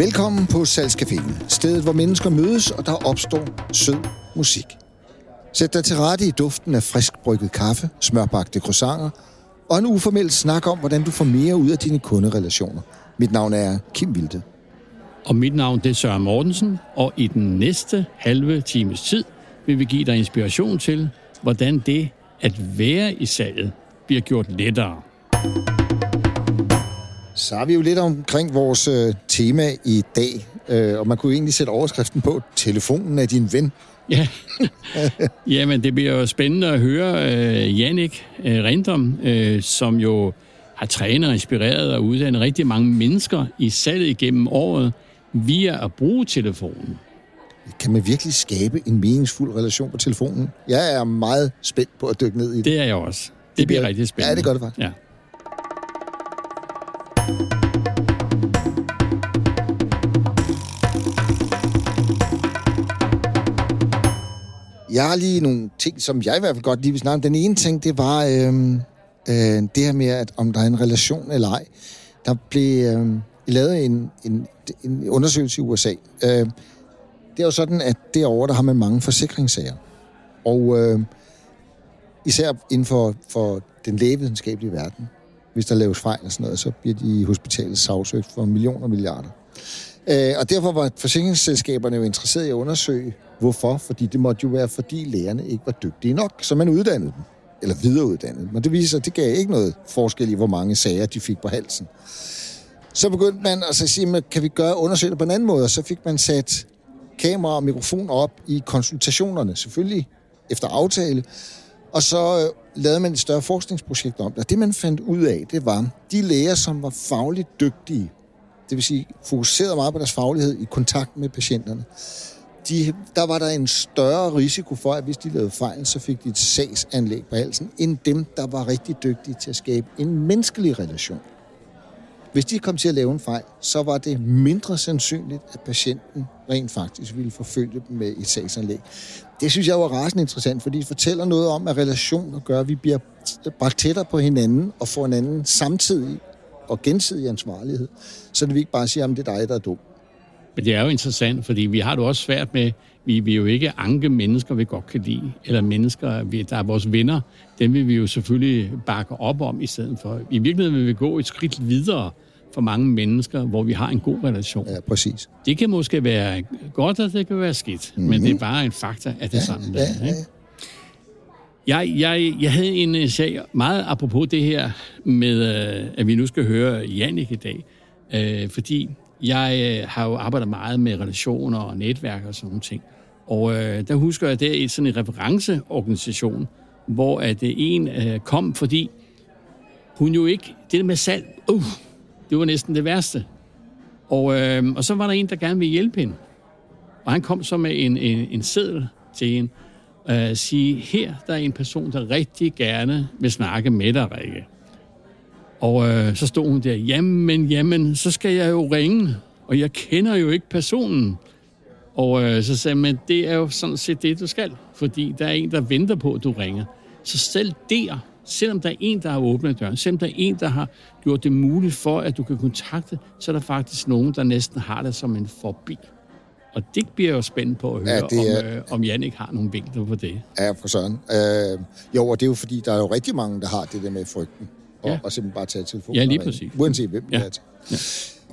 Velkommen på Salgscaféen, stedet hvor mennesker mødes, og der opstår sød musik. Sæt dig til rette i duften af frisk brygget kaffe, smørbagte croissanter og en uformel snak om, hvordan du får mere ud af dine kunderelationer. Mit navn er Kim Vilde. Og mit navn det er Søren Mortensen, og i den næste halve times tid vil vi give dig inspiration til, hvordan det at være i salget bliver gjort lettere. Så er vi jo lidt omkring vores øh, tema i dag, øh, og man kunne egentlig sætte overskriften på, telefonen af din ven. Ja, Jamen, det bliver jo spændende at høre øh, Jannik øh, Rindom, øh, som jo har trænet og inspireret og uddannet rigtig mange mennesker i salget igennem året via at bruge telefonen. Kan man virkelig skabe en meningsfuld relation på telefonen? Jeg er meget spændt på at dykke ned i det. Det er jeg også. Det, det bliver, bliver rigtig spændende. Ja, det gør det faktisk. Ja. Jeg har lige nogle ting, som jeg i hvert fald godt lige vil snakke om. Den ene ting, det var øh, øh, det her med, at om der er en relation eller ej. Der blev øh, lavet en, en, en undersøgelse i USA. Øh, det er jo sådan, at derovre, der har man mange forsikringssager. Og øh, især inden for, for den lægevidenskabelige verden, hvis der laves fejl og sådan noget, så bliver de hospitalet sagsøgt for millioner og milliarder. Øh, og derfor var forsikringsselskaberne jo interesserede i at undersøge, hvorfor. Fordi det måtte jo være, fordi lægerne ikke var dygtige nok, så man uddannede dem. Eller videreuddannede dem. Og det viser sig, at det gav ikke noget forskel i, hvor mange sager de fik på halsen. Så begyndte man altså at sige, kan vi gøre undersøgelser på en anden måde? Og så fik man sat kamera og mikrofon op i konsultationerne, selvfølgelig efter aftale. Og så øh, lavede man et større forskningsprojekt om det. Og det, man fandt ud af, det var, de læger, som var fagligt dygtige, det vil sige fokuserede meget på deres faglighed i kontakt med patienterne, de, der var der en større risiko for, at hvis de lavede fejl, så fik de et sagsanlæg på halsen, end dem, der var rigtig dygtige til at skabe en menneskelig relation. Hvis de kom til at lave en fejl, så var det mindre sandsynligt, at patienten rent faktisk ville forfølge dem med et sagsanlæg. Det synes jeg var rasende interessant, fordi det fortæller noget om, at relationer gør, at vi bliver bragt tættere på hinanden og får anden samtidig og gensidig ansvarlighed. Så det vi ikke bare siger, at det er dig, der er dum. Men det er jo interessant, fordi vi har det også svært med, vi vil jo ikke anke mennesker, vi godt kan lide, eller mennesker, der er vores venner, dem vil vi jo selvfølgelig bakke op om i stedet for. I virkeligheden vil vi gå et skridt videre for mange mennesker, hvor vi har en god relation. Ja, præcis. Det kan måske være godt, og det kan være skidt, mm-hmm. men det er bare en fakta, at det er sådan. Ja, ja, ja. Jeg, jeg, jeg havde en øh, sag, meget apropos det her med, øh, at vi nu skal høre Jannik i dag, øh, fordi jeg øh, har jo arbejdet meget med relationer og netværk og sådan nogle ting. Og øh, der husker jeg, at det er sådan en referenceorganisation, hvor at øh, en øh, kom, fordi hun jo ikke... Det der med salg, uh, det var næsten det værste. Og, øh, og så var der en, der gerne ville hjælpe hende. Og han kom så med en, en, en seddel til hende, og øh, sige, her der er en person, der rigtig gerne vil snakke med dig, Rikke. Og øh, så stod hun der, jamen, jamen, så skal jeg jo ringe, og jeg kender jo ikke personen. Og øh, så sagde man, det er jo sådan set det, du skal, fordi der er en, der venter på, at du ringer. Så selv der, selvom der er en, der har åbnet døren, selvom der er en, der har gjort det muligt for, at du kan kontakte, så er der faktisk nogen, der næsten har det som en forbi. Og det bliver jo spændt på at høre, ja, det er... om, øh, om Jannik har nogle vinkler på det. Ja, for sådan. Øh, jo, og det er jo fordi, der er jo rigtig mange, der har det der med frygten og, ja. og simpelthen bare tage telefonen. Ja, lige præcis. Uanset hvem ja. det er. Ja.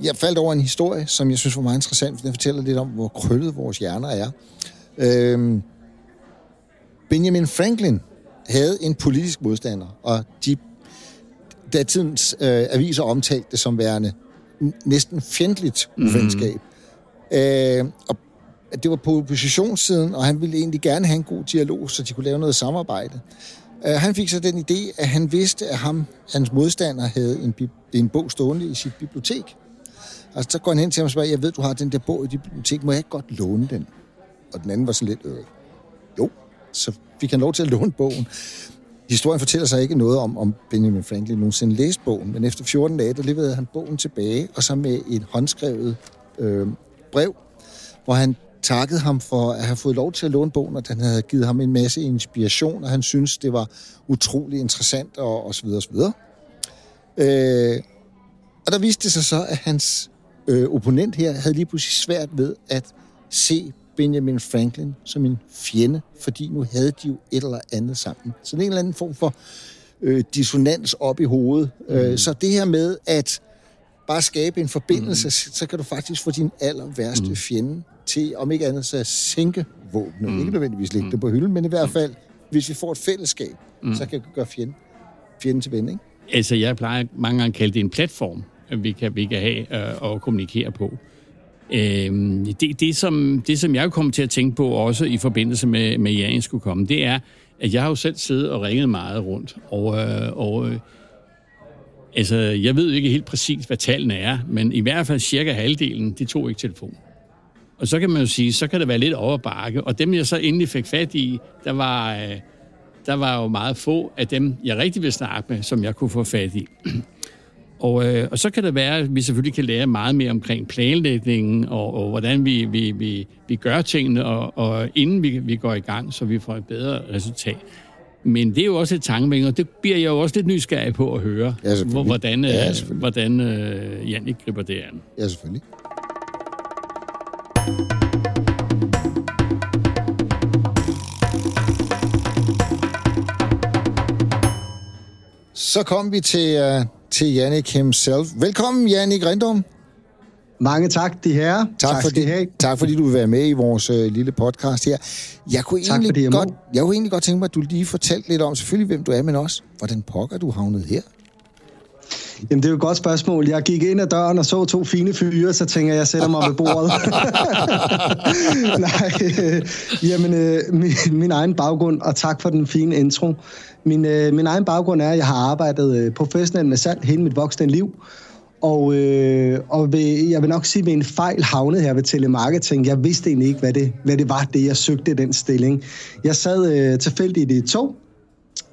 Jeg faldt over en historie, som jeg synes var meget interessant, for den fortæller lidt om, hvor krøllet vores hjerner er. Øhm, Benjamin Franklin havde en politisk modstander, og de datidens øh, aviser omtalte det som værende næsten fjendtligt mhm. uvenskab. Mm. Øh, og det var på oppositionssiden, og han ville egentlig gerne have en god dialog, så de kunne lave noget samarbejde. Øh, han fik så den idé, at han vidste, at ham, hans modstander havde en, en bog stående i sit bibliotek. Altså, så går han hen til ham og spørger, jeg ved, du har den der bog i dit bibliotek, må jeg ikke godt låne den? Og den anden var sådan lidt, øh, jo. Så fik han lov til at låne bogen. Historien fortæller sig ikke noget om, om Benjamin Franklin nogensinde læste bogen, men efter 14 dage, der leverede han bogen tilbage, og så med et håndskrevet øh, brev, hvor han takkede ham for at have fået lov til at låne bogen, og den havde givet ham en masse inspiration, og han synes det var utrolig interessant, og, og så videre, og så videre. Øh, og der viste det sig så, at hans øh, opponent her havde lige pludselig svært ved at se Benjamin Franklin som en fjende, fordi nu havde de jo et eller andet sammen. Så det er en eller anden form for øh, dissonans op i hovedet. Mm. Øh, så det her med at bare skabe en forbindelse, mm. så, så kan du faktisk få din aller værste mm. fjende til, om ikke andet, så at sænke våbnet. Mm. Ikke nødvendigvis lægge mm. det på hylden, men i hvert fald, hvis vi får et fællesskab, mm. så kan vi gøre fjenden, fjenden til ven, ikke? Altså, jeg plejer mange gange at kalde det en platform, vi kan, vi kan have øh, og kommunikere på. Øh, det, det, som, det, som jeg kommer til at tænke på også i forbindelse med, med, at Jørgen skulle komme, det er, at jeg har jo selv siddet og ringet meget rundt, og, øh, og øh, altså, jeg ved ikke helt præcis, hvad tallene er, men i hvert fald cirka halvdelen, de tog ikke telefon. Og så kan man jo sige, så kan det være lidt overbakke, og dem jeg så endelig fik fat i, der var, øh, der var jo meget få af dem, jeg rigtig vil snakke med, som jeg kunne få fat i. Og, øh, og så kan det være, at vi selvfølgelig kan lære meget mere omkring planlægningen, og, og hvordan vi, vi, vi, vi gør tingene, og, og inden vi, vi går i gang, så vi får et bedre resultat. Men det er jo også et tankevækkende, og det bliver jeg jo også lidt nysgerrig på at høre, ja, hvordan, ja, øh, hvordan uh, Jannik griber det an. Ja, selvfølgelig. Så kom vi til, uh, til Jannik himself. Velkommen, Jannik Rindum. Mange tak, de her. Tak, tak, fordi, tak fordi du vil være med i vores uh, lille podcast her. Jeg kunne, tak, egentlig jeg godt, jeg kunne egentlig godt tænke mig, at du lige fortalte lidt om, selvfølgelig hvem du er, men også, hvordan pokker du havnet her? Jamen, det er jo et godt spørgsmål. Jeg gik ind ad døren og så to fine fyre, så tænker jeg, jeg sætter mig ved bordet. Nej, øh, jamen, øh, min, min egen baggrund, og tak for den fine intro. Min, øh, min egen baggrund er, at jeg har arbejdet øh, professionelt med salg hele mit voksne liv. Og, øh, og ved, jeg vil nok sige, at en fejl havnet her ved telemarketing. Jeg vidste egentlig ikke, hvad det, hvad det var, det jeg søgte den stilling. Jeg sad øh, tilfældigt i et tog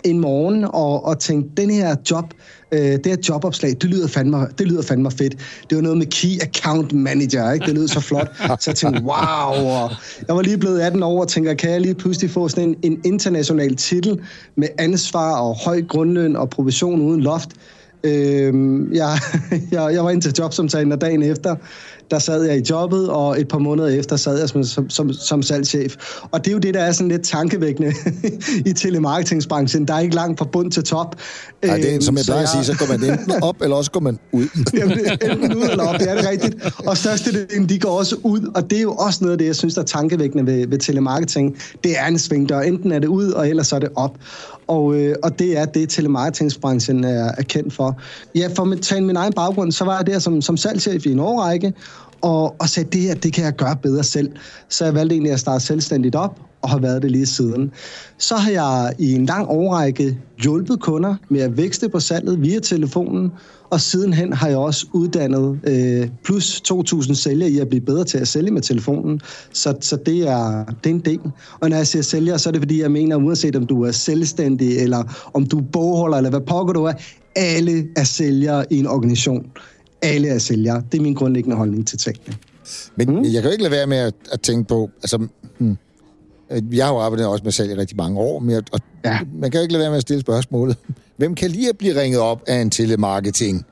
en morgen og, og tænkte, den her job, øh, det her jobopslag, det lyder, fandme, det lyder fandme fedt. Det var noget med Key Account Manager, ikke? det lød så flot. Så jeg tænkte, wow! Og jeg var lige blevet 18 år og tænker, kan jeg lige pludselig få sådan en, en international titel med ansvar og høj grundløn og provision uden loft? Øh, jeg, jeg, jeg var ind til jobsamtalen, og dagen efter, der sad jeg i jobbet, og et par måneder efter sad jeg som, som, som, som salgschef. Og det er jo det, der er sådan lidt tankevækkende i telemarketingsbranchen. Der er ikke langt fra bund til top. Nej, det er, som jeg plejer at sige, så går man enten op, eller også går man ud. Jamen, enten ud eller op, det er det rigtigt. Og størstedelen, de går også ud, og det er jo også noget af det, jeg synes, der er tankevækkende ved, ved telemarketing. Det er en svingdør. Enten er det ud, og ellers er det op. Og, øh, og det er det, telemarketingsbranchen er, er kendt for. Ja, for at tage min egen baggrund, så var jeg der som, som salgschef i en årrække, og, og sagde, det her, det kan jeg gøre bedre selv. Så jeg valgte egentlig at starte selvstændigt op, og har været det lige siden. Så har jeg i en lang årrække hjulpet kunder med at vækste på salget via telefonen, og sidenhen har jeg også uddannet øh, plus 2.000 sælgere i at blive bedre til at sælge med telefonen. Så, så det, er, det er en del. Og når jeg siger sælger, så er det fordi, jeg mener, uanset om du er selvstændig, eller om du er bogholder, eller hvad pokker du er, alle er sælgere i en organisation. Alle er sælgere. Det er min grundlæggende holdning til tingene. Men mm. jeg kan jo ikke lade være med at, at tænke på, altså, hmm, jeg har jo arbejdet også med salg i rigtig mange år, men og ja. man kan jo ikke lade være med at stille spørgsmålet. Hvem kan lige at blive ringet op af en telemarketing?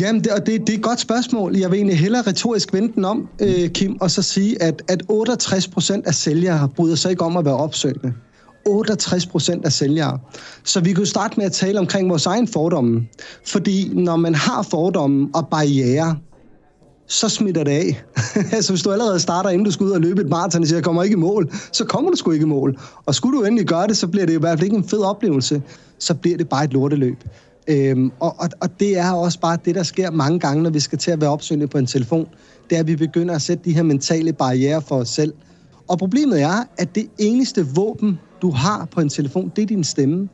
Jamen, det, og det, det er et godt spørgsmål. Jeg vil egentlig hellere retorisk vente den om, øh, Kim, og så sige, at, at 68 procent af sælgere bryder sig ikke om at være opsøgende. 68 procent af sælgere. Så vi kunne starte med at tale omkring vores egen fordomme. Fordi når man har fordomme og barriere, så smitter det af. altså hvis du allerede starter, inden du skal ud og løbe et maraton og siger, jeg kommer ikke i mål, så kommer du sgu ikke i mål. Og skulle du endelig gøre det, så bliver det i hvert fald ikke en fed oplevelse. Så bliver det bare et lorteløb. Øhm, og, og, og det er også bare det, der sker mange gange, når vi skal til at være opsøgende på en telefon. Det er, at vi begynder at sætte de her mentale barriere for os selv. Og problemet er, at det eneste våben, du har på en telefon, det er din stemme.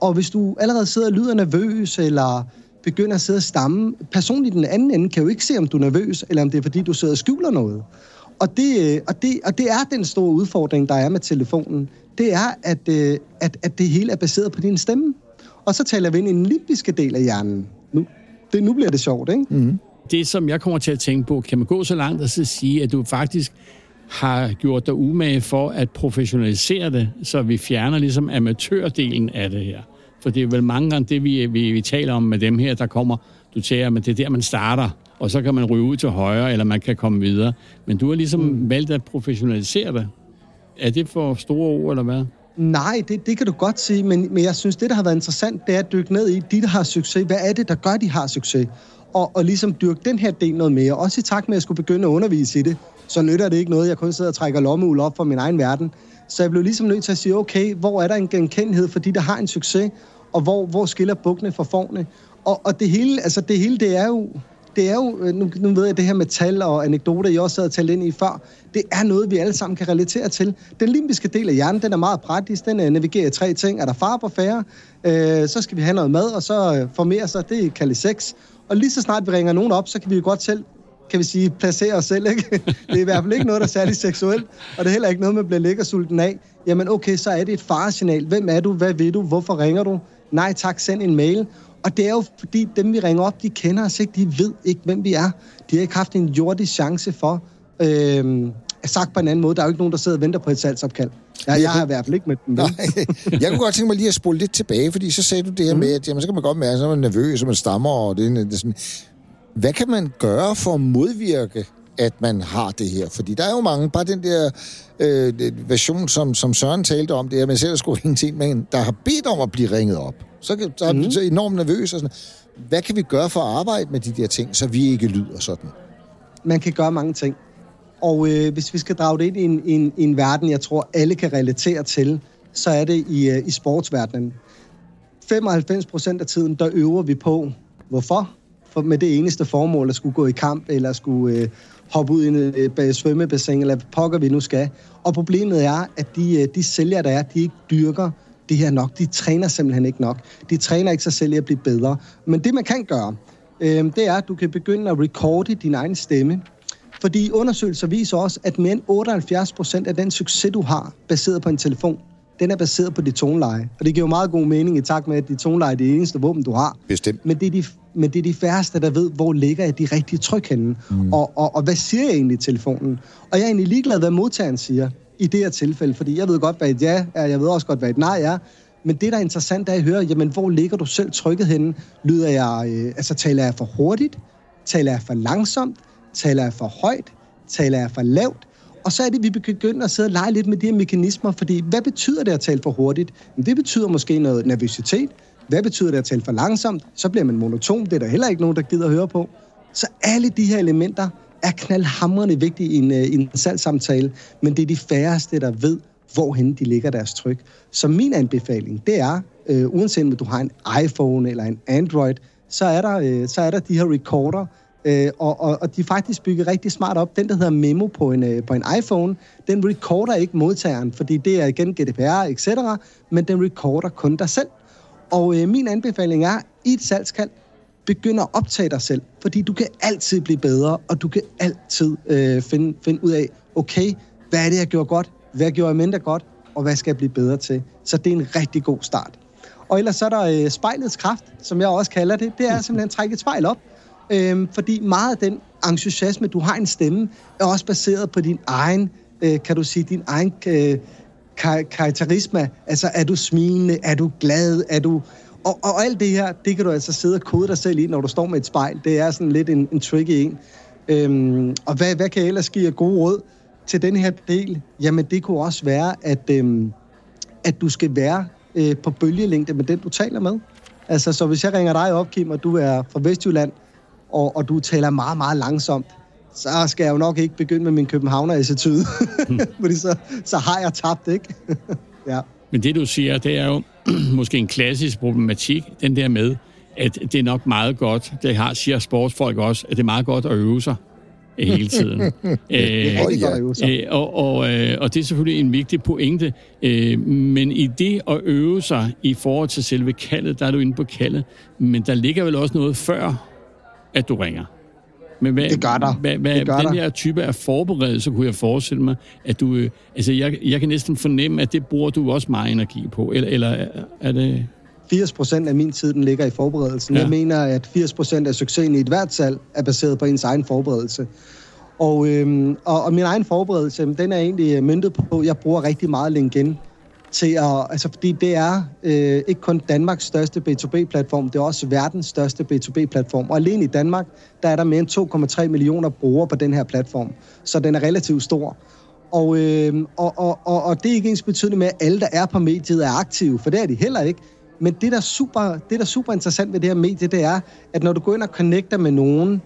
Og hvis du allerede sidder og lyder nervøs, eller begynder at sidde og stamme, personen i den anden ende kan jo ikke se, om du er nervøs, eller om det er, fordi du sidder og skjuler noget. Og det, og det, og det er den store udfordring, der er med telefonen. Det er, at, øh, at, at det hele er baseret på din stemme. Og så taler vi ind i den limbiske del af hjernen. Nu, det, nu bliver det sjovt, ikke? Mm-hmm. Det, som jeg kommer til at tænke på, kan man gå så langt og så sige, at du faktisk har gjort dig umage for at professionalisere det, så vi fjerner ligesom amatørdelen af det her. For det er vel mange gange det, vi, vi, vi taler om med dem her, der kommer. Du siger, at det er der, man starter, og så kan man ryge ud til højre, eller man kan komme videre. Men du har ligesom mm. valgt at professionalisere det. Er det for store ord, eller hvad? Nej, det, det kan du godt sige, men, men jeg synes, det, der har været interessant, det er at dykke ned i, de, der har succes. Hvad er det, der gør, de har succes? Og, og ligesom dyrke den her del noget mere. Også i takt med, at jeg skulle begynde at undervise i det, så nytter det ikke noget, jeg kun sidder og trækker lommeul op for min egen verden. Så jeg blev ligesom nødt til at sige, okay, hvor er der en genkendelighed for de, der har en succes, og hvor, hvor skiller bukkene fra forne? Og, og det hele, altså det hele, det er jo, det er jo, øh, nu, nu ved jeg, det her med tal og anekdoter, jeg også havde talt ind i før, det er noget, vi alle sammen kan relatere til. Den limbiske del af hjernen, den er meget praktisk, den uh, navigerer tre ting. Er der far på færre, øh, så skal vi have noget mad, og så uh, formere sig, det kaldes sex. Og lige så snart vi ringer nogen op, så kan vi jo godt selv kan vi sige, placere os selv, ikke? Det er i hvert fald ikke noget, der er særligt seksuelt, og det er heller ikke noget, man bliver lækker sulten af. Jamen okay, så er det et faresignal. Hvem er du? Hvad ved du? Hvorfor ringer du? Nej tak, send en mail. Og det er jo fordi, dem vi ringer op, de kender os ikke, de ved ikke, hvem vi er. De har ikke haft en jordisk chance for, øh, sagt på en anden måde, der er jo ikke nogen, der sidder og venter på et salgsopkald. Jeg, jeg har i hvert fald ikke med dem. Nej, jeg kunne godt tænke mig lige at spole lidt tilbage, fordi så sagde du det her mm. med, at jamen, så kan man godt mærke, at man er nervøs, og man stammer, og det, det er sådan. Hvad kan man gøre for at modvirke, at man har det her? Fordi der er jo mange, bare den der øh, version, som, som Søren talte om, det er, at man selv skulle ringe til en, der har bedt om at blive ringet op. Så, så er mm. så enormt nervøs og sådan Hvad kan vi gøre for at arbejde med de der ting, så vi ikke lyder sådan? Man kan gøre mange ting. Og øh, hvis vi skal drage det ind i en, en, en verden, jeg tror, alle kan relatere til, så er det i, øh, i sportsverdenen. 95 procent af tiden, der øver vi på. Hvorfor? For med det eneste formål at skulle gå i kamp, eller skulle øh, hoppe ud i en øh, øh, svømmebassin, eller hvad pokker vi nu skal. Og problemet er, at de, øh, de sælgere, der er, de ikke dyrker det her nok. De træner simpelthen ikke nok. De træner ikke sig selv i at blive bedre. Men det, man kan gøre, øh, det er, at du kan begynde at recorde din egen stemme. Fordi undersøgelser viser også, at mere end 78 procent af den succes, du har, baseret på en telefon, den er baseret på dit toneleje. Og det giver jo meget god mening i takt med, at dit toneleje er det eneste våben, du har. Bestemt. Men det er de, men det er de færreste, der ved, hvor ligger jeg de rigtige tryk henne. Mm. Og, og, og hvad siger jeg egentlig i telefonen? Og jeg er egentlig ligeglad, hvad modtageren siger i det her tilfælde, fordi jeg ved godt, hvad et ja er, jeg ved også godt, hvad et nej er, men det, der er interessant, er at høre, jamen, hvor ligger du selv trykket henne? Lyder jeg, øh, altså, taler jeg for hurtigt? Taler jeg for langsomt? Taler jeg for højt? Taler jeg for lavt? Og så er det, at vi begynder at sidde og lege lidt med de her mekanismer, fordi hvad betyder det at tale for hurtigt? Det betyder måske noget nervøsitet. Hvad betyder det at tale for langsomt? Så bliver man monoton. Det er der heller ikke nogen, der gider at høre på. Så alle de her elementer er knaldhamrende vigtige i en, øh, i en salgssamtale, men det er de færreste, der ved, hvorhen de ligger deres tryk. Så min anbefaling, det er, øh, uanset om du har en iPhone eller en Android, så er der, øh, så er der de her recorder, øh, og, og, og de er faktisk bygget rigtig smart op. Den, der hedder Memo på en, øh, på en iPhone, den recorder ikke modtageren, fordi det er igen GDPR, etc., men den recorder kun dig selv. Og øh, min anbefaling er, i et salgskald, begynd at optage dig selv, fordi du kan altid blive bedre, og du kan altid øh, finde, finde ud af, okay, hvad er det, jeg gjorde godt? Hvad gjorde jeg mindre godt? Og hvad skal jeg blive bedre til? Så det er en rigtig god start. Og ellers så er der øh, spejlets kraft, som jeg også kalder det. Det er simpelthen at trække et spejl op. Øh, fordi meget af den entusiasme, du har en stemme, er også baseret på din egen, øh, kan du sige, din egen øh, karakterisma. Altså, er du smilende? Er du glad? Er du... Og, og alt det her, det kan du altså sidde og kode dig selv i, når du står med et spejl. Det er sådan lidt en, en tricky en. Øhm, og hvad, hvad kan jeg ellers give jer gode råd til den her del? Jamen, det kunne også være, at, øhm, at du skal være øh, på bølgelængde med den, du taler med. Altså, så hvis jeg ringer dig op, Kim, og du er fra Vestjylland, og, og du taler meget, meget langsomt, så skal jeg jo nok ikke begynde med min københavner-attitude. Hmm. Fordi så, så har jeg tabt, ikke? ja. Men det, du siger, det er jo måske en klassisk problematik, den der med, at det er nok meget godt, det har, siger sportsfolk også, at det er meget godt at øve sig hele tiden. øve sig. Øh, og, og, øh, og det er selvfølgelig en vigtig pointe. Øh, men i det at øve sig i forhold til selve kaldet, der er du inde på kaldet, men der ligger vel også noget før, at du ringer. Men hvad, det gør der. Hvad, hvad, det gør den her type af forberedelse, kunne jeg forestille mig, at du... Øh, altså, jeg, jeg kan næsten fornemme, at det bruger du også meget energi på. Eller, eller er det... 80 procent af min tid, den ligger i forberedelsen. Ja. Jeg mener, at 80 procent af succesen i et hvert salg er baseret på ens egen forberedelse. Og, øhm, og, og min egen forberedelse, den er egentlig myndet på, at jeg bruger rigtig meget LinkedIn til at, altså fordi det er øh, ikke kun Danmarks største B2B-platform, det er også verdens største B2B-platform. Og alene i Danmark, der er der mere end 2,3 millioner brugere på den her platform. Så den er relativt stor. Og, øh, og, og, og, og det er ikke ens betydende med, at alle, der er på mediet, er aktive, for det er de heller ikke. Men det, der er super, det, der er super interessant ved det her medie, det er, at når du går ind og connecter med nogen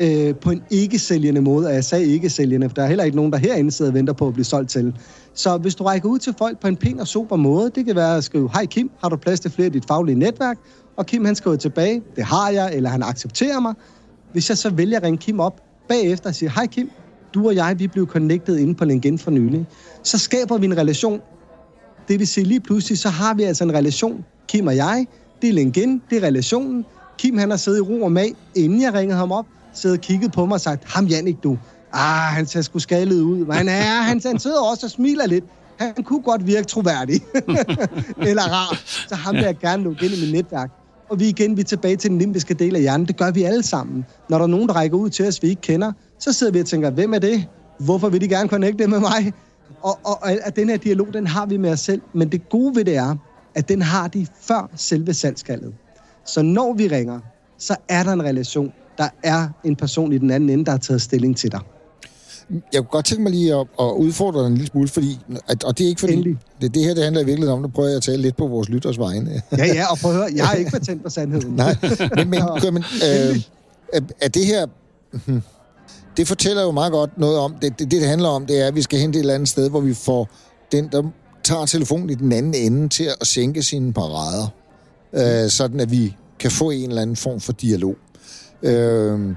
øh, på en ikke-sælgende måde, og jeg sagde ikke-sælgende, for der er heller ikke nogen, der herinde sidder og venter på at blive solgt til. Så hvis du rækker ud til folk på en pæn og super måde, det kan være at skrive, hej Kim, har du plads til flere i dit faglige netværk? Og Kim han skriver tilbage, det har jeg, eller han accepterer mig. Hvis jeg så vælger at ringe Kim op bagefter og sige, hej Kim, du og jeg, vi blev connected inde på LinkedIn for nylig, så skaber vi en relation. Det vil sige, lige pludselig, så har vi altså en relation, Kim og jeg, det er LinkedIn, det er relationen. Kim, han har siddet i ro og mag, inden jeg ringede ham op, siddet og kigget på mig og sagt, ham Jannik, du, ah, han ser sgu skalet ud. Men han, er, han, han sidder også og smiler lidt. Han kunne godt virke troværdig. Eller rar. Så ham vil jeg gerne lukke ind i mit netværk. Og vi igen, vi er tilbage til den limbiske del af hjernen. Det gør vi alle sammen. Når der er nogen, der rækker ud til os, vi ikke kender, så sidder vi og tænker, hvem er det? Hvorfor vil de gerne connecte med mig? Og, og, og at den her dialog, den har vi med os selv. Men det gode ved det er, at den har de før selve salgskaldet. Så når vi ringer, så er der en relation. Der er en person i den anden ende, der har taget stilling til dig. Jeg kunne godt tænke mig lige at, at udfordre dig en lille smule, fordi, at, og det er ikke fordi, det, det her det handler i virkeligheden om, nu prøver jeg at tale lidt på vores lytters vegne. ja, ja, og prøv at høre, jeg har ikke patent på sandheden. Nej, men, men, men øh, er det her, hmm, det fortæller jo meget godt noget om, det, det, det handler om, det er, at vi skal hen til et eller andet sted, hvor vi får den, der tager telefonen i den anden ende til at sænke sine parader, øh, sådan at vi kan få en eller anden form for dialog. Øh,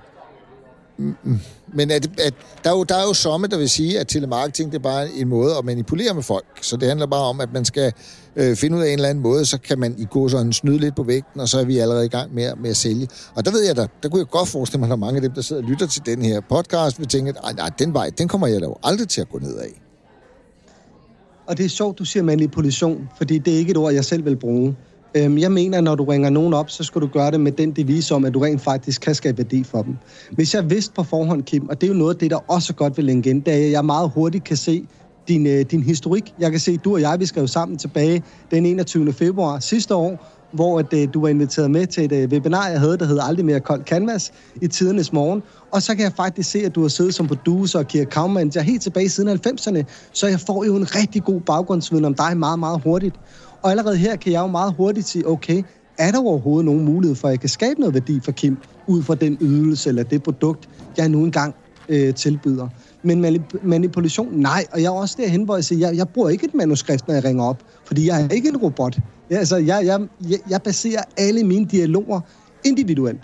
men at, at der, er jo, der er jo somme, der vil sige, at telemarketing det er bare en måde at manipulere med folk. Så det handler bare om, at man skal øh, finde ud af en eller anden måde, så kan man i gå sådan snyde lidt på vægten, og så er vi allerede i gang med, med at sælge. Og der ved jeg da, der kunne jeg godt forestille mig, at der er mange af dem, der sidder og lytter til den her podcast, vil tænke, at nej, den vej, den kommer jeg da jo aldrig til at gå ned af. Og det er sjovt, du siger manipulation, fordi det er ikke et ord, jeg selv vil bruge. Øhm, jeg mener, når du ringer nogen op, så skal du gøre det med den devise om, at du rent faktisk kan skabe værdi for dem. Hvis jeg vidste på forhånd, Kim, og det er jo noget af det, der også er godt vil LinkedIn, det er, at jeg meget hurtigt kan se din, øh, din historik. Jeg kan se, at du og jeg, vi skrev sammen tilbage den 21. februar sidste år, hvor at, øh, du var inviteret med til et øh, webinar, jeg havde, der hedder Aldrig mere kold canvas i tidernes morgen. Og så kan jeg faktisk se, at du har siddet som producer og key account manager helt tilbage siden 90'erne. Så jeg får jo en rigtig god baggrundsviden om dig meget, meget hurtigt. Og allerede her kan jeg jo meget hurtigt sige, okay, er der overhovedet nogen mulighed for, at jeg kan skabe noget værdi for Kim, ud fra den ydelse eller det produkt, jeg nu engang øh, tilbyder. Men manipulation, nej. Og jeg er også derhen, hvor jeg siger, jeg, jeg bruger ikke et manuskript, når jeg ringer op, fordi jeg er ikke en robot. Altså, jeg, altså, jeg, jeg, jeg baserer alle mine dialoger individuelt.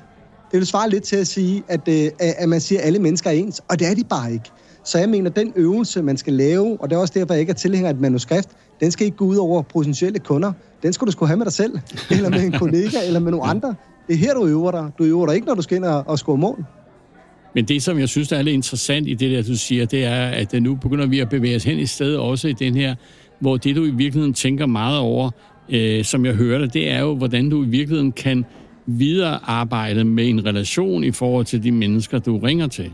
Det vil svare lidt til at sige, at, øh, at man siger, at alle mennesker er ens, og det er de bare ikke. Så jeg mener, den øvelse, man skal lave, og det er også derfor, jeg ikke er tilhænger af et manuskript, den skal ikke gå ud over potentielle kunder. Den skal du sgu have med dig selv, eller med en kollega, eller med nogle andre. Det er her, du øver dig. Du øver dig ikke, når du skal ind og, og score mål. Men det, som jeg synes, der er lidt interessant i det der, du siger, det er, at nu begynder vi at bevæge os hen i stedet også i den her, hvor det, du i virkeligheden tænker meget over, øh, som jeg hører det, det er jo, hvordan du i virkeligheden kan videre arbejde med en relation i forhold til de mennesker, du ringer til.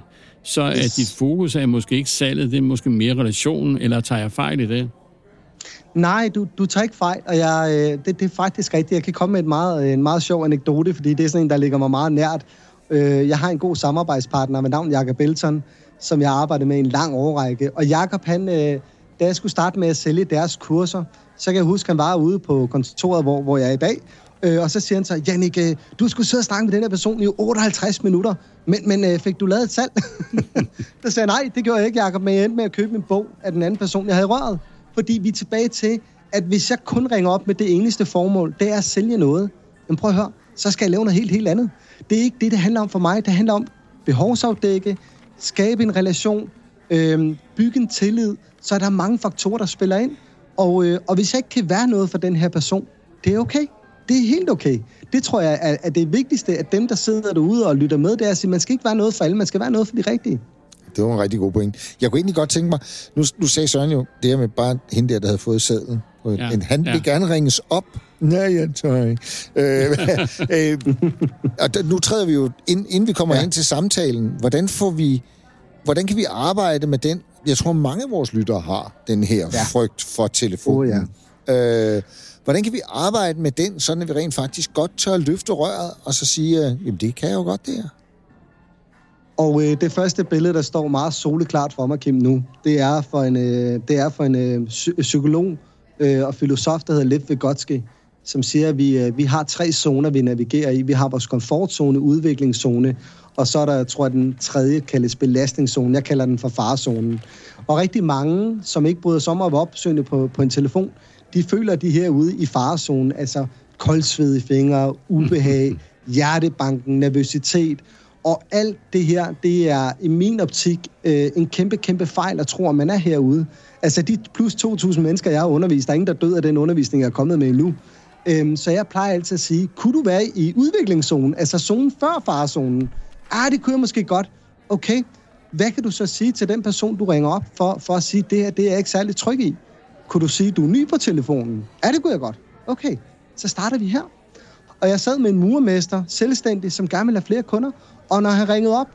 Så yes. at dit fokus er måske ikke salget, det er måske mere relationen, eller tager jeg fejl i det? Nej, du, du tager ikke fejl, og jeg, øh, det, det er faktisk rigtigt. Jeg kan komme med et meget, en meget sjov anekdote, fordi det er sådan en, der ligger mig meget nært. Øh, jeg har en god samarbejdspartner med navn Jakob Belton, som jeg arbejder med i en lang årrække. Og Jakob, han, øh, da jeg skulle starte med at sælge deres kurser, så kan jeg huske, at han var ude på kontoret, hvor, hvor jeg er i dag, Øh, og så siger han så, Jannik, øh, du skulle sidde og snakke med den her person i 58 minutter, men, men øh, fik du lavet et salg? så sagde nej, det gjorde jeg ikke, Jacob, men jeg endte med at købe en bog af den anden person, jeg havde røret. Fordi vi er tilbage til, at hvis jeg kun ringer op med det eneste formål, det er at sælge noget, men prøv at høre, så skal jeg lave noget helt, helt andet. Det er ikke det, det handler om for mig. Det handler om behovsafdække, skabe en relation, øh, bygge en tillid, så er der mange faktorer, der spiller ind. Og, øh, og hvis jeg ikke kan være noget for den her person, det er okay det er helt okay. Det tror jeg er, er det vigtigste, at dem, der sidder derude og lytter med, det er at sige, man skal ikke være noget for alle, man skal være noget for de rigtige. Det var en rigtig god point. Jeg kunne egentlig godt tænke mig, nu, nu sagde Søren jo, det her med bare hende der, der havde fået sædlen. Ja, en, han ja. vil gerne ringes op. Nej, jeg tør ikke. øh, øh, og nu træder vi jo, ind, inden vi kommer ja. ind til samtalen, hvordan får vi, hvordan kan vi arbejde med den? Jeg tror, mange af vores lyttere har den her ja. frygt for telefonen. Oh, ja Øh, hvordan kan vi arbejde med den, sådan at vi rent faktisk godt tør løfte røret, og så sige, øh, jamen det kan jeg jo godt det her. Og øh, det første billede, der står meget soleklart for mig, Kim, nu, det er for en, øh, det er for en øh, psykolog øh, og filosof, der hedder Lev Vygotsky, som siger, at vi, øh, vi har tre zoner, vi navigerer i. Vi har vores komfortzone, udviklingszone, og så er der, tror jeg, den tredje kaldes belastningszone. Jeg kalder den for farezonen. Og rigtig mange, som ikke bryder sig om at være opsøgende på, på en telefon, de føler, at de er herude i farezonen, altså koldsved i fingre, ubehag, hjertebanken, nervøsitet, og alt det her, det er i min optik øh, en kæmpe, kæmpe fejl at tro, at man er herude. Altså de plus 2.000 mennesker, jeg har undervist, der er ingen, der død af den undervisning, jeg er kommet med endnu. Øhm, så jeg plejer altid at sige, kunne du være i udviklingszonen, altså zonen før farezonen? Ah, det kunne jeg måske godt. Okay, hvad kan du så sige til den person, du ringer op for, for at sige, det her det er jeg ikke særlig tryg i? Kunne du sige, du er ny på telefonen? Ja, det kunne jeg godt. Okay, så starter vi her. Og jeg sad med en murmester, selvstændig, som gerne ville have flere kunder. Og når han ringede op,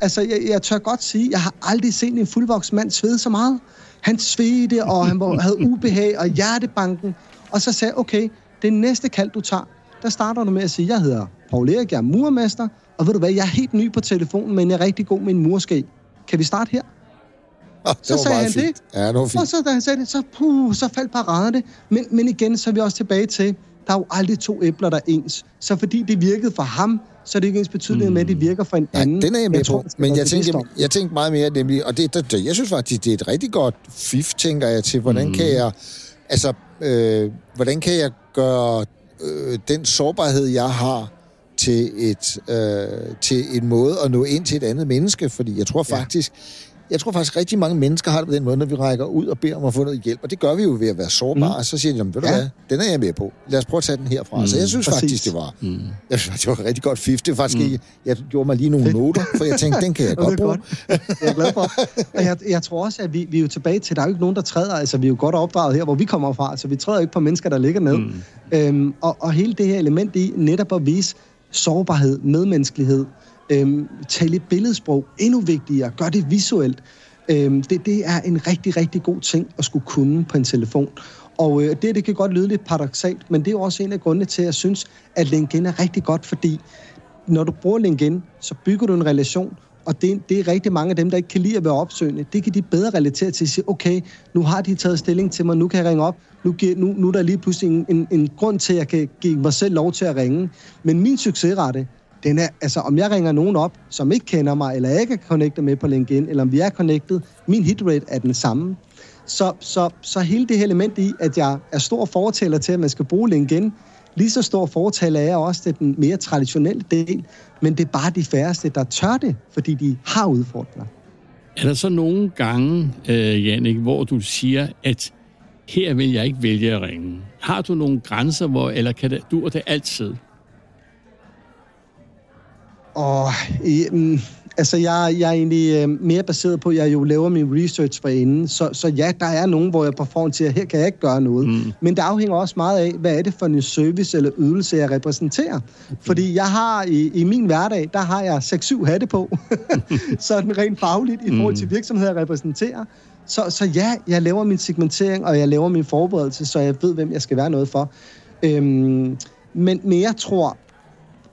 altså jeg, jeg tør godt sige, jeg har aldrig set en fuldvoksen mand svede så meget. Han svedte, og han var, havde ubehag og hjertebanken. Og så sagde okay, det næste kald, du tager, der starter du med at sige, jeg hedder Paul Erik, jeg er murmester, og ved du hvad, jeg er helt ny på telefonen, men jeg er rigtig god med en murske. Kan vi starte her? Så sagde han fint. det. Ja, det var fint. Og så da han sagde det, så, puh, så faldt paraderne. Men, men igen, så er vi også tilbage til, der er jo aldrig to æbler, der er ens. Så fordi det virkede for ham, så er det ikke ens betydning mm. med, at det virker for en anden. Ja, den er jeg med jeg på. Tror, men jeg tænker, jeg tænker meget mere nemlig, og det, det, jeg synes faktisk, det er et rigtig godt fif, tænker jeg til, hvordan mm. kan jeg, altså, øh, hvordan kan jeg gøre øh, den sårbarhed, jeg har, til, et, øh, til en måde at nå ind til et andet menneske, fordi jeg tror faktisk, ja jeg tror faktisk, rigtig mange mennesker har det på den måde, når vi rækker ud og beder om at få noget hjælp. Og det gør vi jo ved at være sårbare. Mm. Så siger de, ved du ja. hvad, den er jeg med på. Lad os prøve at tage den herfra. Mm. Så jeg synes Præcis. faktisk, det var, mm. jeg synes, det var rigtig godt fif. Det var faktisk mm. ikke, jeg gjorde mig lige nogle noter, for jeg tænkte, den kan jeg godt bruge. jeg er glad for. Og jeg, jeg tror også, at vi, vi er jo tilbage til, der er jo ikke nogen, der træder. Altså, vi er jo godt opdraget her, hvor vi kommer fra. Så vi træder ikke på mennesker, der ligger ned. Mm. Øhm, og, og hele det her element i netop at vise sårbarhed, medmenneskelighed, øhm, tale billedsprog, endnu vigtigere, gør det visuelt. Øhm, det, det er en rigtig, rigtig god ting at skulle kunne på en telefon. Og øh, det, det kan godt lyde lidt paradoxalt, men det er også en af grundene til, at jeg synes, at LinkedIn er rigtig godt, fordi når du bruger LinkedIn, så bygger du en relation, og det, det er rigtig mange af dem, der ikke kan lide at være opsøgende. Det kan de bedre relatere til at sige, okay, nu har de taget stilling til mig, nu kan jeg ringe op, nu, nu, nu er der lige pludselig en, en, en grund til, at jeg kan give mig selv lov til at ringe. Men min succesrate, den er, altså om jeg ringer nogen op, som ikke kender mig, eller jeg ikke er connectet med på LinkedIn, eller om vi er connected, min hitrate er den samme. Så, så, så hele det her element i, at jeg er stor fortaler til, at man skal bruge LinkedIn, lige så stor fortaler er jeg også til den mere traditionelle del, men det er bare de færreste, der tør det, fordi de har udfordringer. Er der så nogle gange, øh, Jannik, hvor du siger, at her vil jeg ikke vælge at ringe? Har du nogle grænser, hvor, eller kan det, du det altid? Og mm, altså, jeg, jeg er egentlig øh, mere baseret på, at jeg jo laver min research for inden. Så, så ja, der er nogen, hvor jeg på forhånd siger, her kan jeg ikke gøre noget. Mm. Men det afhænger også meget af, hvad er det for en service eller ydelse, jeg repræsenterer. Fordi jeg har i, i min hverdag, der har jeg 6-7 hatte på. sådan rent fagligt i forhold til mm. virksomheder, jeg repræsenterer. Så, så ja, jeg laver min segmentering, og jeg laver min forberedelse, så jeg ved, hvem jeg skal være noget for. Øhm, men, men jeg tror,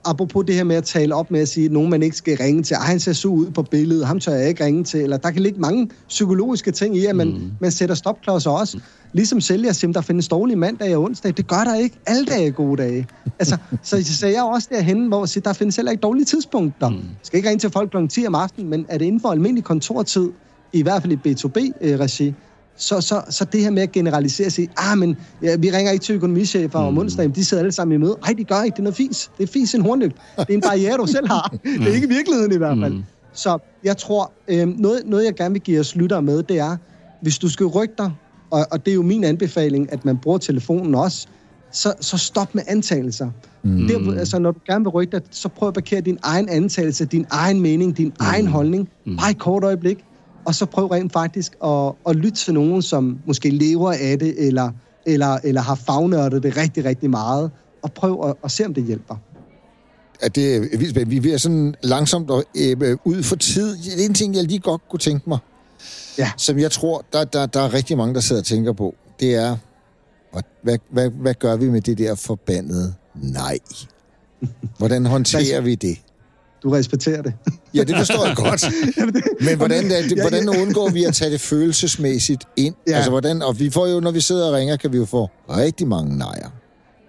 apropos det her med at tale op med at sige, at nogen man ikke skal ringe til, han ser så ud på billedet, ham tør jeg ikke ringe til, eller der kan ligge mange psykologiske ting i, at man, mm. man sætter stopklodser også. Mm. Ligesom sælger siger, der findes dårlige mandag og onsdag. Det gør der ikke. Alle dage er gode dage. Altså, så, så jeg er også derhen, hvor jeg siger, der findes heller ikke dårlige tidspunkter. Mm. Jeg skal ikke ringe til folk kl. 10 om aftenen, men er det inden for almindelig kontortid, i hvert fald i B2B-regi, så, så, så det her med at generalisere sig, ah, men ja, vi ringer ikke til økonomichefer mm. om onsdagen, de sidder alle sammen i møde. Nej, de gør ikke, det er noget fis. Det er fis en hornlygt. Det er en barriere, du selv har. Det er ikke virkeligheden i hvert fald. Mm. Så jeg tror, øh, noget, noget jeg gerne vil give os lyttere med, det er, hvis du skal rykke dig, og, og det er jo min anbefaling, at man bruger telefonen også, så, så stop med antagelser. Mm. Det, altså, når du gerne vil rykke dig, så prøv at parkere din egen antagelse, din egen mening, din mm. egen holdning. Mm. Bare et kort øjeblik og så prøv rent faktisk at, at lytte til nogen, som måske lever af det, eller, eller, eller har fagnørdet det rigtig, rigtig meget, og prøv at, at se, om det hjælper. At det er vildt spændende. Vi er sådan langsomt og, øh, ud for tid. Det er en ting, jeg lige godt kunne tænke mig, ja. som jeg tror, der, der, der er rigtig mange, der sidder og tænker på. Det er, hvad, hvad, hvad gør vi med det der forbandede nej? Hvordan håndterer vi det? Du respekterer det. Ja, det forstår jeg godt. Men hvordan, det, hvordan undgår vi at tage det følelsesmæssigt ind? Ja. Altså, hvordan, og vi får jo, når vi sidder og ringer, kan vi jo få rigtig mange nejer.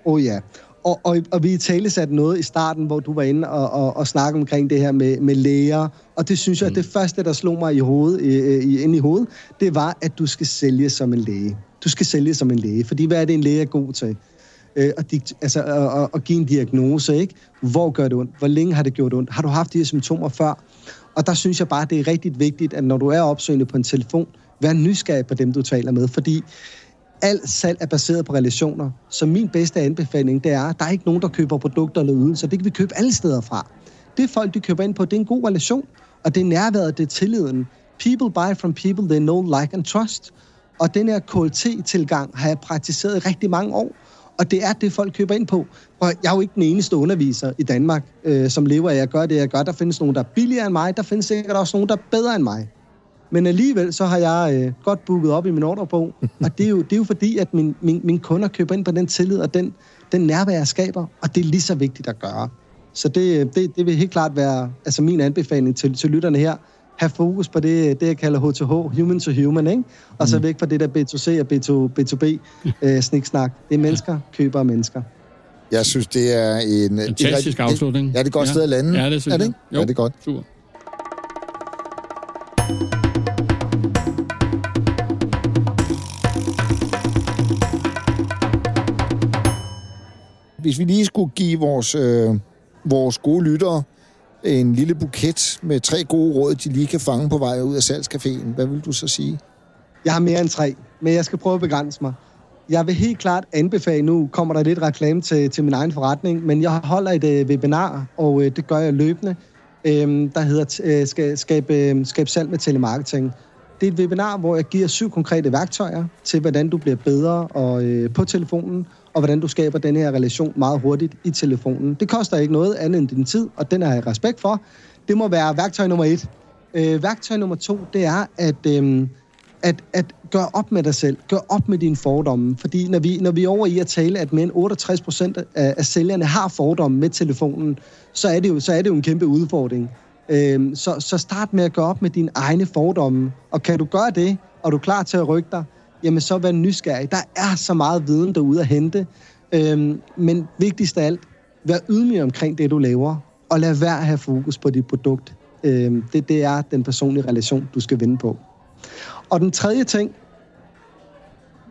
Oh ja. Og, og, og vi tale sat noget i starten, hvor du var inde og, og, og snakke omkring det her med, med læger. Og det synes jeg, mm. at det første, der slog mig i hovedet, i, ind i hovedet, det var, at du skal sælge som en læge. Du skal sælge som en læge. Fordi hvad er det, en læge er god til? Øh, og, altså, og, og, og give en diagnose, ikke? Hvor gør det ondt? Hvor længe har det gjort ondt? Har du haft de her symptomer før? Og der synes jeg bare, det er rigtig vigtigt, at når du er opsøgende på en telefon, vær nysgerrig på dem, du taler med, fordi alt salg er baseret på relationer. Så min bedste anbefaling, det er, at der er ikke nogen, der køber produkter eller ydelser. Det kan vi købe alle steder fra. Det folk, de køber ind på, det er en god relation, og det er nærværet, det er tilliden. People buy from people they know, like and trust. Og den her KLT-tilgang har jeg praktiseret i rigtig mange år. Og det er det, folk køber ind på. Og jeg er jo ikke den eneste underviser i Danmark, øh, som lever af at gøre det, jeg gør. Der findes nogen, der er billigere end mig. Der findes sikkert også nogen, der er bedre end mig. Men alligevel så har jeg øh, godt booket op i min ordrebog. og det er jo, det er jo fordi, at min, min, mine kunder køber ind på den tillid og den, den nærvær, jeg skaber. Og det er lige så vigtigt at gøre. Så det, øh, det, det vil helt klart være altså min anbefaling til, til lytterne her have fokus på det, det jeg kalder H2H, human to human, ikke? Og så mm. væk fra det der B2C og B2, B2B øh, sniksnak. Det er mennesker, køber mennesker. Jeg synes, det er en... Fantastisk afslutning. Ja, det er et godt ja. sted at lande. Ja, det synes er det ikke? Jo, ja, det er godt. Super. Hvis vi lige skulle give vores, øh, vores gode lyttere en lille buket med tre gode råd, de lige kan fange på vej ud af salgscaféen. Hvad vil du så sige? Jeg har mere end tre, men jeg skal prøve at begrænse mig. Jeg vil helt klart anbefale, nu kommer der lidt reklame til, til min egen forretning, men jeg holder et øh, webinar, og øh, det gør jeg løbende, øh, der hedder øh, skab, øh, skab øhm, salg med telemarketing. Det er et webinar, hvor jeg giver syv konkrete værktøjer til, hvordan du bliver bedre og, øh, på telefonen, og hvordan du skaber den her relation meget hurtigt i telefonen. Det koster ikke noget andet end din tid, og den har jeg respekt for. Det må være værktøj nummer et. Øh, værktøj nummer to, det er at, øh, at, at gøre op med dig selv. Gør op med dine fordomme. Fordi når vi, når vi er over i at tale, at mere end 68 procent af, af sælgerne har fordomme med telefonen, så er det jo, så er det jo en kæmpe udfordring. Øh, så, så start med at gøre op med dine egne fordomme. Og kan du gøre det, og du er klar til at rykke dig, jamen så vær nysgerrig. Der er så meget viden derude at hente. Øhm, men vigtigst af alt, vær ydmyg omkring det, du laver, og lad være at have fokus på dit produkt. Øhm, det, det er den personlige relation, du skal vinde på. Og den tredje ting,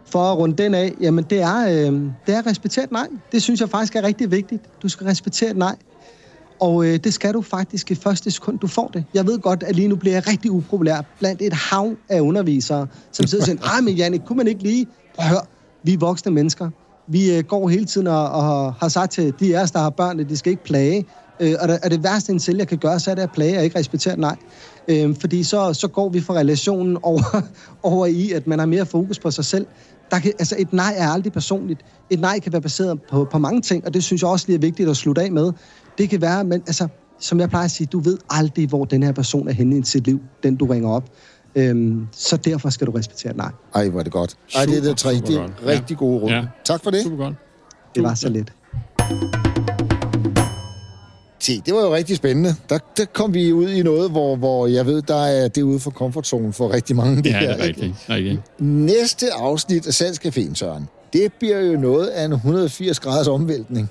for at runde den af, jamen det er, øh, det er at respektere et nej. Det synes jeg faktisk er rigtig vigtigt. Du skal respektere et nej. Og øh, det skal du faktisk i første sekund, du får det. Jeg ved godt, at lige nu bliver jeg rigtig upopulær blandt et hav af undervisere, som sidder og siger, ej, men Jannik, kunne man ikke lige... Høre, vi er voksne mennesker. Vi øh, går hele tiden og, og har sagt til de af os, der har børn, at de skal ikke plage. Øh, og, der, og det værste, en sælger kan gøre, så er det at plage og ikke respektere nej. Øh, fordi så, så går vi fra relationen over, over i, at man har mere fokus på sig selv. Der kan, altså et nej er aldrig personligt. Et nej kan være baseret på, på mange ting, og det synes jeg også lige er vigtigt at slutte af med. Det kan være, men altså, som jeg plejer at sige, du ved aldrig, hvor den her person er henne i sit liv, den du ringer op. Øhm, så derfor skal du respektere nej. Ej, hvor er det godt. Ej, det er det tre. Det er rigtig gode råd. Ja. Tak for det. Super godt. Det var så lidt. Se, det var jo rigtig spændende. Der, der kom vi ud i noget, hvor, hvor jeg ved, der er det ude for komfortzonen for rigtig mange. Det ja, her, det er rigtigt. rigtigt. Næste afsnit af Salgscaféen, Søren, det bliver jo noget af en 180 graders omvæltning.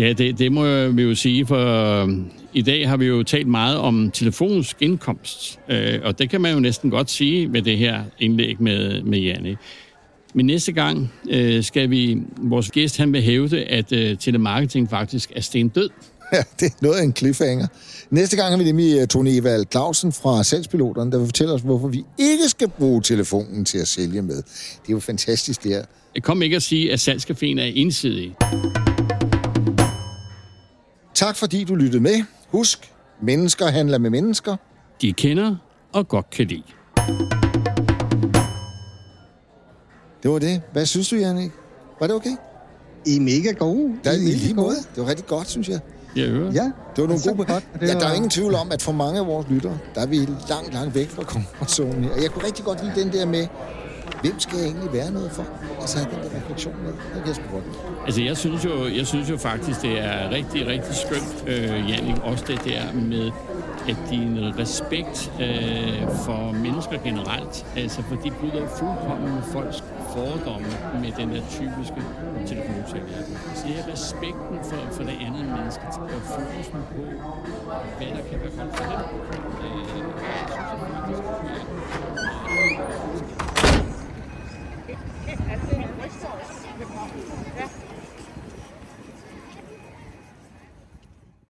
Ja, det, det må vi jo sige, for øhm, i dag har vi jo talt meget om telefons indkomst, øh, og det kan man jo næsten godt sige med det her indlæg med, med Janne. Men næste gang øh, skal vi, vores gæst han vil hævde, at øh, telemarketing faktisk er stendød. Ja, det er noget af en cliffhanger. Næste gang har vi nemlig Tony Evald Clausen fra Salgspiloterne, der vil fortælle os, hvorfor vi ikke skal bruge telefonen til at sælge med. Det er jo fantastisk, det her. Jeg kom ikke at sige, at salgscaféen er ensidig. Tak fordi du lyttede med. Husk, mennesker handler med mennesker. De kender og godt kan lide. Det var det. Hvad synes du, Jannik? Var det okay? I er mega gode. Der, I, I lige måde. Det var rigtig godt, synes jeg. Ja, ja. Det var nogle gode... Godt. Ja, der er ingen tvivl om, at for mange af vores lyttere, der er vi langt, langt væk fra komfortzonen. Og jeg kunne rigtig godt lide den der med, hvem skal jeg egentlig være noget for? Altså have den der refleksion med. Det kan jeg. Altså jeg synes jo, jeg synes jo faktisk, det er rigtig, rigtig skønt, øh, Jannik, også det der med at din respekt øh, for mennesker generelt, altså for de bryder fuldkommen med folks fordomme med den der typiske telefonserie. Så det er respekten for, for det andet menneske, og fokusen på, hvad der kan være godt for dem. Øh,